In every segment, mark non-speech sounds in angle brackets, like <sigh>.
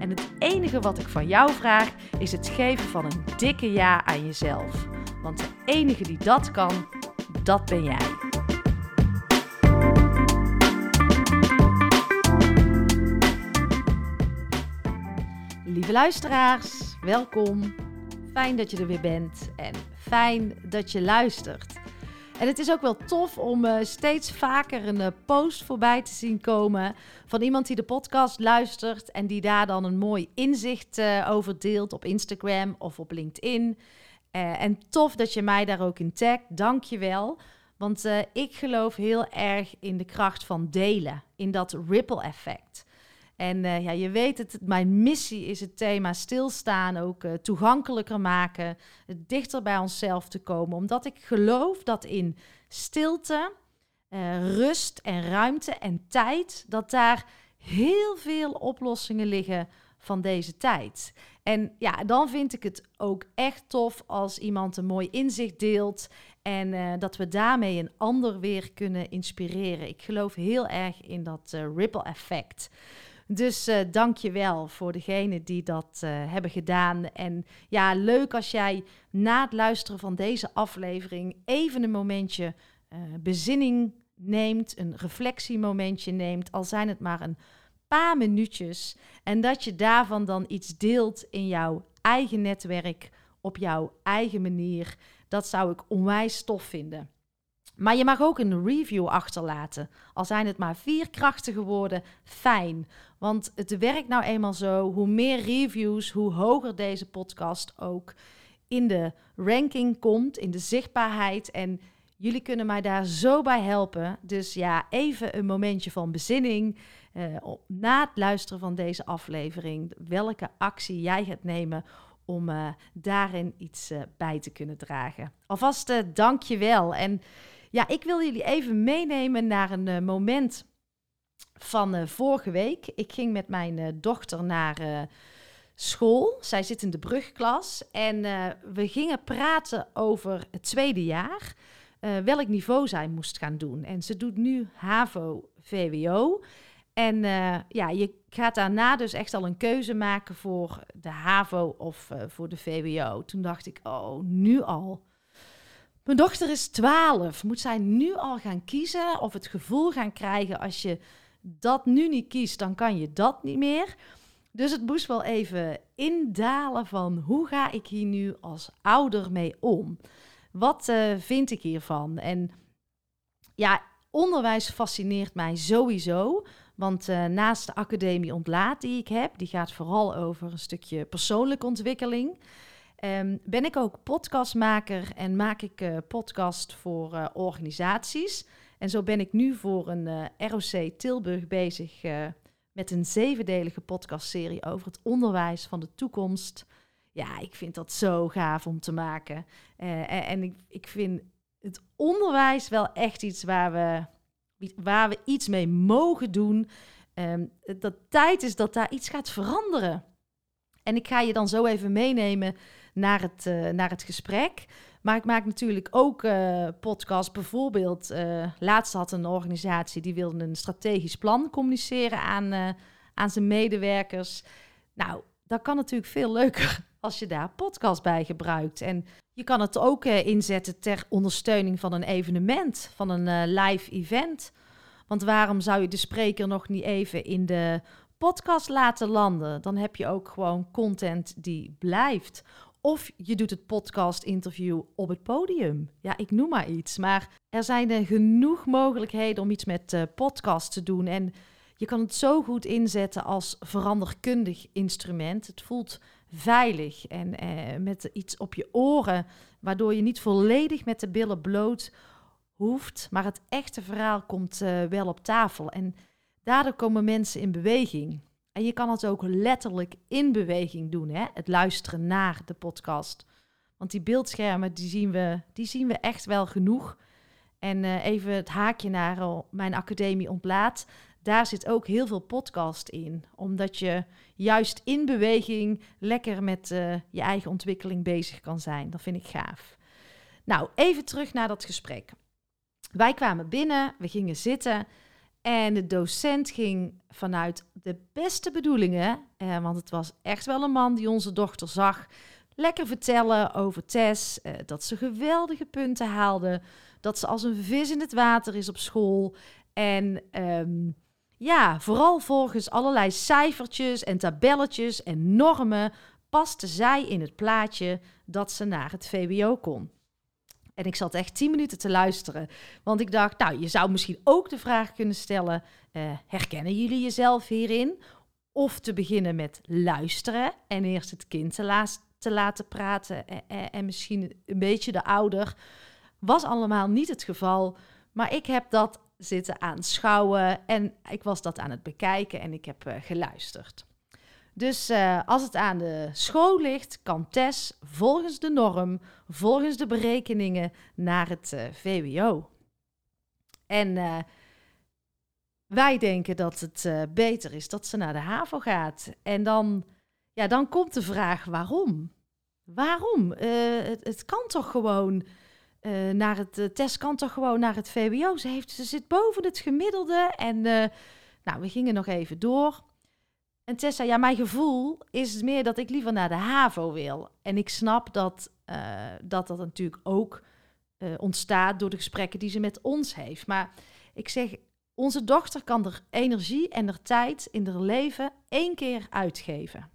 En het enige wat ik van jou vraag is het geven van een dikke ja aan jezelf. Want de enige die dat kan, dat ben jij. Lieve luisteraars, welkom. Fijn dat je er weer bent en fijn dat je luistert. En het is ook wel tof om uh, steeds vaker een uh, post voorbij te zien komen van iemand die de podcast luistert en die daar dan een mooi inzicht uh, over deelt op Instagram of op LinkedIn. en tof dat je mij daar ook in tagt. Dank je wel. Want ik geloof heel erg in de kracht van delen, in dat ripple effect. En uh, ja, je weet het, mijn missie is het thema stilstaan ook uh, toegankelijker maken, dichter bij onszelf te komen. Omdat ik geloof dat in stilte, uh, rust en ruimte en tijd, dat daar heel veel oplossingen liggen van deze tijd. En ja, dan vind ik het ook echt tof als iemand een mooi inzicht deelt en dat we daarmee een ander weer kunnen inspireren. Ik geloof heel erg in dat ripple effect. Dus uh, dank je wel voor degenen die dat uh, hebben gedaan. En ja, leuk als jij na het luisteren van deze aflevering even een momentje uh, bezinning neemt, een reflectiemomentje neemt, al zijn het maar een paar minuutjes. En dat je daarvan dan iets deelt in jouw eigen netwerk, op jouw eigen manier. Dat zou ik onwijs tof vinden. Maar je mag ook een review achterlaten. Al zijn het maar vier krachtige woorden, fijn. Want het werkt nou eenmaal zo. Hoe meer reviews, hoe hoger deze podcast ook in de ranking komt, in de zichtbaarheid. En jullie kunnen mij daar zo bij helpen. Dus ja, even een momentje van bezinning. Uh, na het luisteren van deze aflevering, welke actie jij gaat nemen om uh, daarin iets uh, bij te kunnen dragen. Alvast dank je wel. En ja, ik wil jullie even meenemen naar een moment van uh, vorige week. Ik ging met mijn uh, dochter naar school. Zij zit in de brugklas. En we gingen praten over het tweede jaar. welk niveau zij moest gaan doen. En ze doet nu HAVO-VWO. En ja, je gaat daarna dus echt al een keuze maken voor de HAVO of voor de VWO. Toen dacht ik, oh, nu al. Mijn dochter is 12. Moet zij nu al gaan kiezen of het gevoel gaan krijgen als je dat nu niet kiest, dan kan je dat niet meer. Dus het moest wel even indalen van hoe ga ik hier nu als ouder mee om? Wat uh, vind ik hiervan? En ja, onderwijs fascineert mij sowieso. Want uh, naast de academie ontlaat die ik heb, die gaat vooral over een stukje persoonlijke ontwikkeling. Um, ben ik ook podcastmaker en maak ik uh, podcast voor organisaties. En zo ben ik nu voor een uh, ROC Tilburg bezig met een zevendelige podcastserie over het onderwijs van de toekomst. Ja, ik vind dat zo gaaf om te maken. en, en ik, ik vind het onderwijs wel echt iets waar we, waar we iets mee mogen doen. Um, dat tijd is dat daar iets gaat veranderen. En ik ga je dan zo even meenemen naar het, naar het gesprek. Maar ik maak natuurlijk ook uh, podcasts. Bijvoorbeeld, uh, laatst had een organisatie die wilde een strategisch plan communiceren aan, aan zijn medewerkers. Nou, dat kan natuurlijk veel leuker <laughs> als je daar podcast bij gebruikt. En je kan het ook inzetten ter ondersteuning van een evenement, van een live event. Want waarom zou je de spreker nog niet even in de podcast laten landen? Dan heb je ook gewoon content die blijft. Of je doet het podcast-interview op het podium. Ja, ik noem maar iets. Maar er zijn er genoeg mogelijkheden om iets met uh, podcast te doen. En je kan het zo goed inzetten als veranderkundig instrument. Het voelt veilig en eh, met iets op je oren, waardoor je niet volledig met de billen bloot hoeft, maar het echte verhaal komt uh, wel op tafel. En daardoor komen mensen in beweging. En je kan het ook letterlijk in beweging doen, hè? het luisteren naar de podcast. Want die beeldschermen, die zien we, die zien we echt wel genoeg. En uh, even het haakje naar uh, mijn academie ontlaat. Daar zit ook heel veel podcast in. Omdat je juist in beweging lekker met uh, je eigen ontwikkeling bezig kan zijn. Dat vind ik gaaf. Nou, even terug naar dat gesprek. Wij kwamen binnen, we gingen zitten en de docent ging vanuit de beste bedoelingen, eh, want het was echt wel een man die onze dochter zag, lekker vertellen over Tess, eh, dat ze geweldige punten haalde, dat ze als een vis in het water is op school en um, ja, vooral volgens allerlei cijfertjes en tabelletjes en normen paste zij in het plaatje dat ze naar het VWO kon. En ik zat echt tien minuten te luisteren. Want ik dacht, nou, je zou misschien ook de vraag kunnen stellen: uh, herkennen jullie jezelf hierin? Of te beginnen met luisteren en eerst het kind te, te laten praten en, en, en, misschien een beetje de ouder. Was allemaal niet het geval. Maar ik heb dat zitten aanschouwen en ik was dat aan het bekijken en ik heb geluisterd. Dus uh, als het aan de school ligt, kan Tess volgens de norm, volgens de berekeningen, naar het uh, VWO. En uh, wij denken dat het beter is dat ze naar de HAVO gaat. En dan, ja, dan komt de vraag waarom? Waarom? Het, het, kan toch gewoon naar het Tess kan toch gewoon naar het VWO. Ze, heeft, ze zit boven het gemiddelde. En nou, we gingen nog even door. En Tessa, ja, mijn gevoel is meer dat ik liever naar de HAVO wil. En ik snap dat uh, dat, dat natuurlijk ook uh, ontstaat door de gesprekken die ze met ons heeft. Maar ik zeg, onze dochter kan er energie en er tijd in haar leven één keer uitgeven.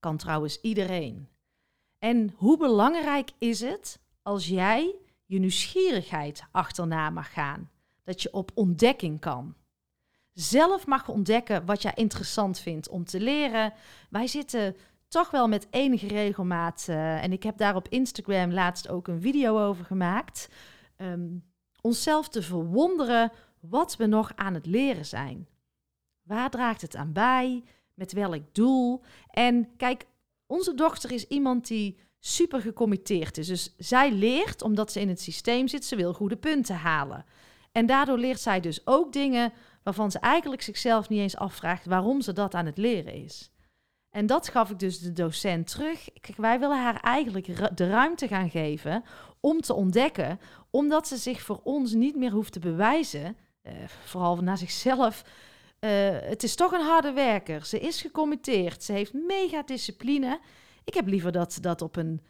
Kan trouwens iedereen. En hoe belangrijk is het als jij je nieuwsgierigheid achterna mag gaan? Dat je op ontdekking kan zelf mag ontdekken wat jij interessant vindt om te leren. Wij zitten toch wel met enige regelmaat, uh, en ik heb daar op Instagram laatst ook een video over gemaakt, um, onszelf te verwonderen wat we nog aan het leren zijn. Waar draagt het aan bij? Met welk doel? En kijk, onze dochter is iemand die super gecommitteerd is. Dus zij leert omdat ze in het systeem zit, ze wil goede punten halen. En daardoor leert zij dus ook dingen waarvan ze eigenlijk zichzelf niet eens afvraagt waarom ze dat aan het leren is. En dat gaf ik dus de docent terug. Wij willen haar eigenlijk de ruimte gaan geven om te ontdekken, omdat ze zich voor ons niet meer hoeft te bewijzen, uh, vooral naar zichzelf. Uh, het is toch een harde werker. Ze is gecommitteerd. Ze heeft mega discipline. Ik heb liever dat ze dat op een,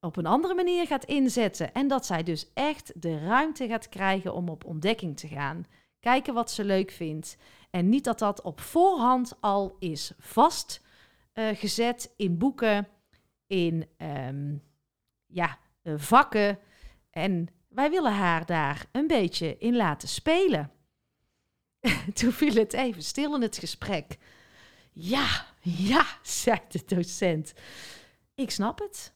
op een andere manier gaat inzetten. En dat zij dus echt de ruimte gaat krijgen om op ontdekking te gaan. Kijken wat ze leuk vindt. En niet dat dat op voorhand al is vastgezet uh, in boeken, in um, ja, uh, vakken. En wij willen haar daar een beetje in laten spelen. <laughs> Toen viel het even stil in het gesprek. Ja, ja, zei de docent. Ik snap het.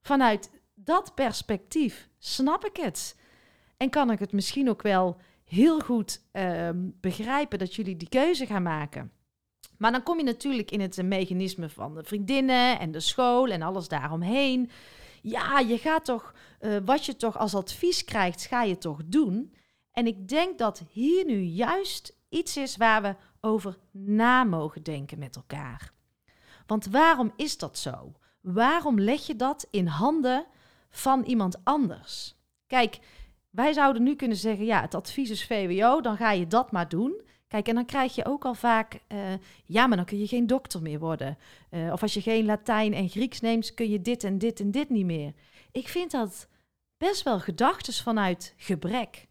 Vanuit dat perspectief snap ik het. En kan ik het misschien ook wel heel goed um, begrijpen dat jullie die keuze gaan maken. Maar dan kom je natuurlijk in het mechanisme van de vriendinnen en de school en alles daaromheen. Ja, je gaat toch, uh, wat je toch als advies krijgt, ga je toch doen. En ik denk dat hier nu juist iets is waar we over na mogen denken met elkaar. Want waarom is dat zo? Waarom leg je dat in handen van iemand anders? Kijk, wij zouden nu kunnen zeggen, ja, het advies is VWO, dan ga je dat maar doen. Kijk, en dan krijg je ook al vaak, uh, ja, maar dan kun je geen dokter meer worden. Uh, of als je geen Latijn en Grieks neemt, kun je dit en dit en dit niet meer. Ik vind dat best wel gedachten vanuit gebrek.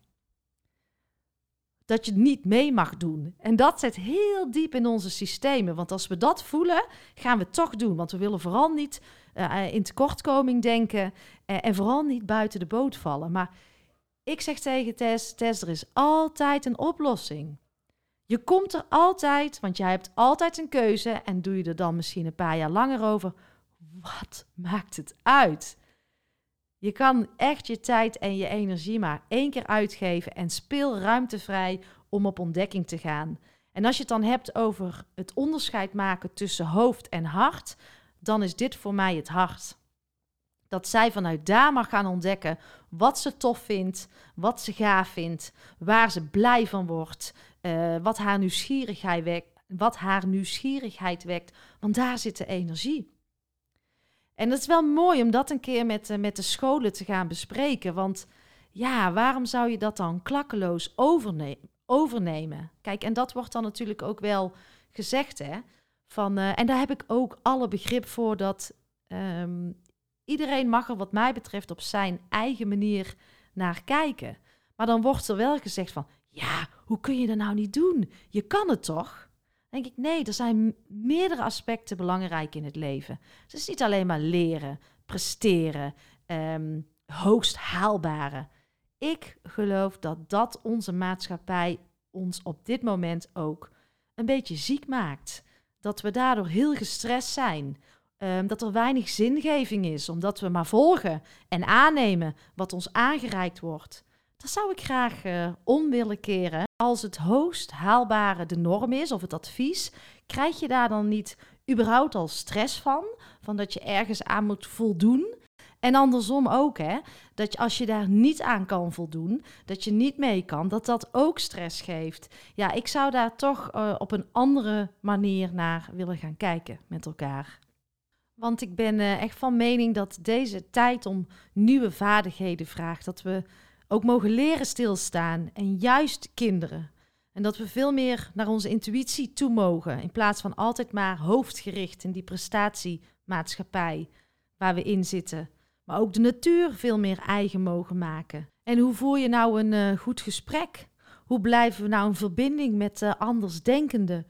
dat je het niet mee mag doen. En dat zit heel diep in onze systemen. Want als we dat voelen, gaan we het toch doen. Want we willen vooral niet uh, in tekortkoming denken en vooral niet buiten de boot vallen. Maar ik zeg tegen Tess, Tess, er is altijd een oplossing. Je komt er altijd, want jij hebt altijd een keuze en doe je er dan misschien een paar jaar langer over. Wat maakt het uit? Je kan echt je tijd en je energie maar één keer uitgeven en speel ruimtevrij om op ontdekking te gaan. En als je het dan hebt over het onderscheid maken tussen hoofd en hart, dan is dit voor mij het hart. Dat zij vanuit daar mag gaan ontdekken wat ze tof vindt, wat ze gaaf vindt, waar ze blij van wordt, uh, wat, haar nieuwsgierigheid wekt, wat haar nieuwsgierigheid wekt. Want daar zit de energie. En het is wel mooi om dat een keer met, uh, met de scholen te gaan bespreken. Want ja, waarom zou je dat dan klakkeloos overne overnemen? Kijk, en dat wordt dan natuurlijk ook wel gezegd, hè. Van, uh, en daar heb ik ook alle begrip voor dat um, iedereen mag er wat mij betreft op zijn eigen manier naar kijken. Maar dan wordt er wel gezegd van, ja, hoe kun je dat nou niet doen? Je kan het toch? denk ik, nee, er zijn meerdere aspecten belangrijk in het leven. Het is niet alleen maar leren, presteren, um, hoogst haalbare. Ik geloof dat dat onze maatschappij ons op dit moment ook een beetje ziek maakt. Dat we daardoor heel gestrest zijn. Um, dat er weinig zingeving is, omdat we maar volgen en aannemen wat ons aangereikt wordt. Dat zou ik graag uh, om willen keren. Als het hoogst haalbare de norm is of het advies, krijg je daar dan niet überhaupt al stress van? Van dat je ergens aan moet voldoen? En andersom ook, hè? Dat als je daar niet aan kan voldoen, dat je niet mee kan, dat dat ook stress geeft. Ja, ik zou daar toch uh, op een andere manier naar willen gaan kijken met elkaar. Want ik ben uh, echt van mening dat deze tijd om nieuwe vaardigheden vraagt. Dat we ook mogen leren stilstaan en juist kinderen. En dat we veel meer naar onze intuïtie toe mogen, in plaats van altijd maar hoofdgericht in die prestatiemaatschappij waar we in zitten. Maar ook de natuur veel meer eigen mogen maken. En hoe voer je nou een uh, goed gesprek? Hoe blijven we nou in verbinding met uh, andersdenkenden?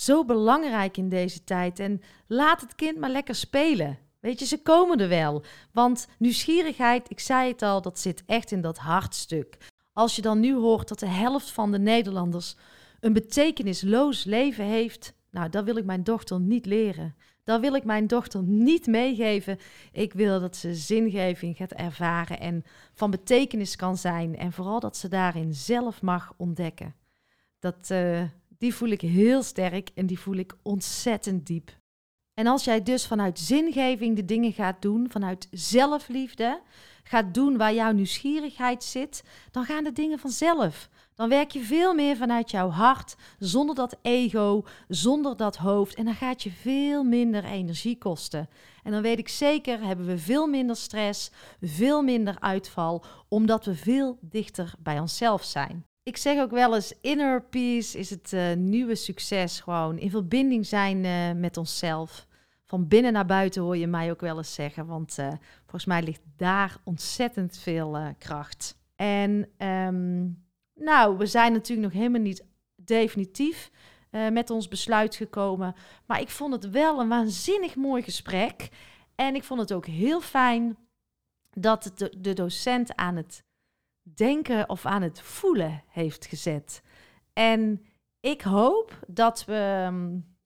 Zo belangrijk in deze tijd. En laat het kind maar lekker spelen. Weet je, ze komen er wel. Want nieuwsgierigheid, ik zei het al, dat zit echt in dat hartstuk. Als je dan nu hoort dat de helft van de Nederlanders een betekenisloos leven heeft, nou, dat wil ik mijn dochter niet leren. Dat wil ik mijn dochter niet meegeven. Ik wil dat ze zingeving gaat ervaren en van betekenis kan zijn. En vooral dat ze daarin zelf mag ontdekken. Dat, uh, die voel ik heel sterk en die voel ik ontzettend diep. En als jij dus vanuit zingeving de dingen gaat doen, vanuit zelfliefde, gaat doen waar jouw nieuwsgierigheid zit, dan gaan de dingen vanzelf. Dan werk je veel meer vanuit jouw hart, zonder dat ego, zonder dat hoofd. En dan gaat je veel minder energie kosten. En dan weet ik zeker, hebben we veel minder stress, veel minder uitval, omdat we veel dichter bij onszelf zijn. Ik zeg ook wel eens, inner peace is het uh, nieuwe succes. Gewoon in verbinding zijn uh, met onszelf van binnen naar buiten hoor je mij ook wel eens zeggen. Want uh, volgens mij ligt daar ontzettend veel kracht. En um, nou, we zijn natuurlijk nog helemaal niet definitief met ons besluit gekomen. Maar ik vond het wel een waanzinnig mooi gesprek. En ik vond het ook heel fijn dat de, de docent aan het denken of aan het voelen heeft gezet. En ik hoop dat we um,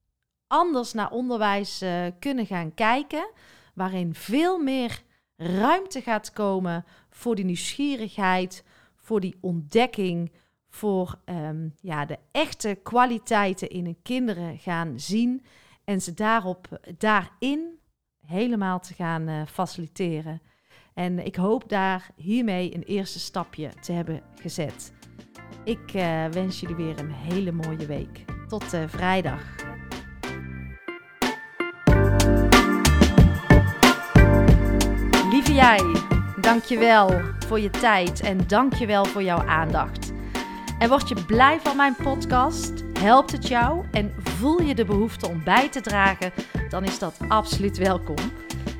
anders naar onderwijs uh, kunnen gaan kijken, waarin veel meer ruimte gaat komen voor die nieuwsgierigheid, voor die ontdekking, voor um, ja, de echte kwaliteiten in een kinderen gaan zien en ze daarop, daarin helemaal te gaan uh, faciliteren. En ik hoop daar hiermee een eerste stapje te hebben gezet. Ik uh, wens jullie weer een hele mooie week. Tot uh, vrijdag. Lieve jij, dankjewel voor je tijd en dankjewel voor jouw aandacht. En word je blij van mijn podcast? Helpt het jou en voel je de behoefte om bij te dragen? Dan is dat absoluut welkom.